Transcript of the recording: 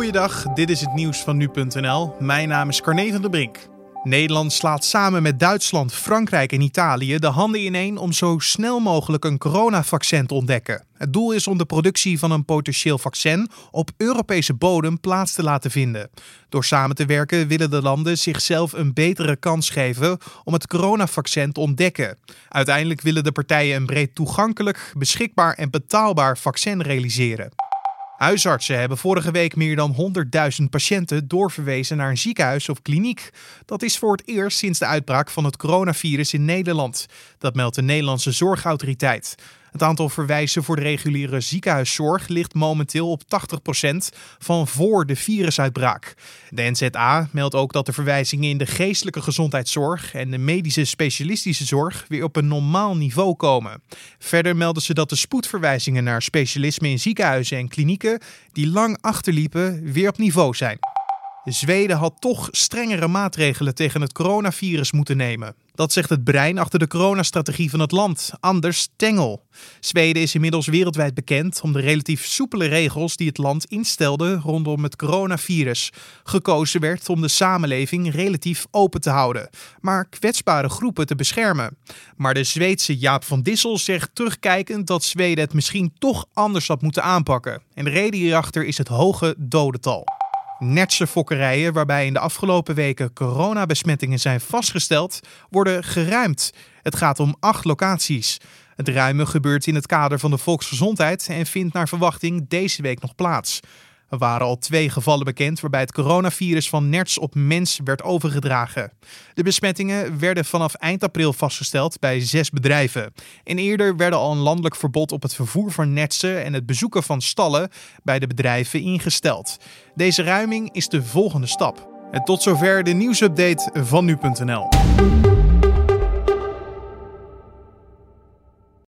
Goeiedag, dit is het nieuws van nu.nl. Mijn naam is Carne van der Brink. Nederland slaat samen met Duitsland, Frankrijk en Italië de handen ineen om zo snel mogelijk een coronavaccin te ontdekken. Het doel is om de productie van een potentieel vaccin op Europese bodem plaats te laten vinden. Door samen te werken willen de landen zichzelf een betere kans geven om het coronavaccin te ontdekken. Uiteindelijk willen de partijen een breed toegankelijk, beschikbaar en betaalbaar vaccin realiseren. Huisartsen hebben vorige week meer dan 100.000 patiënten doorverwezen naar een ziekenhuis of kliniek. Dat is voor het eerst sinds de uitbraak van het coronavirus in Nederland. Dat meldt de Nederlandse Zorgautoriteit. Het aantal verwijzen voor de reguliere ziekenhuiszorg ligt momenteel op 80% van voor de virusuitbraak. De NZA meldt ook dat de verwijzingen in de geestelijke gezondheidszorg en de medische specialistische zorg weer op een normaal niveau komen. Verder melden ze dat de spoedverwijzingen naar specialismen in ziekenhuizen en klinieken die lang achterliepen weer op niveau zijn. Zweden had toch strengere maatregelen tegen het coronavirus moeten nemen. Dat zegt het brein achter de coronastrategie van het land, Anders Tengel. Zweden is inmiddels wereldwijd bekend om de relatief soepele regels die het land instelde rondom het coronavirus. Gekozen werd om de samenleving relatief open te houden, maar kwetsbare groepen te beschermen. Maar de Zweedse Jaap van Dissel zegt terugkijkend dat Zweden het misschien toch anders had moeten aanpakken. En de reden hierachter is het hoge dodental. Netse fokkerijen, waarbij in de afgelopen weken coronabesmettingen zijn vastgesteld, worden geruimd. Het gaat om acht locaties. Het ruimen gebeurt in het kader van de volksgezondheid en vindt naar verwachting deze week nog plaats. Er waren al twee gevallen bekend waarbij het coronavirus van nerts op mens werd overgedragen. De besmettingen werden vanaf eind april vastgesteld bij zes bedrijven. En eerder werden al een landelijk verbod op het vervoer van nertsen en het bezoeken van stallen bij de bedrijven ingesteld. Deze ruiming is de volgende stap. En tot zover de nieuwsupdate van nu.nl.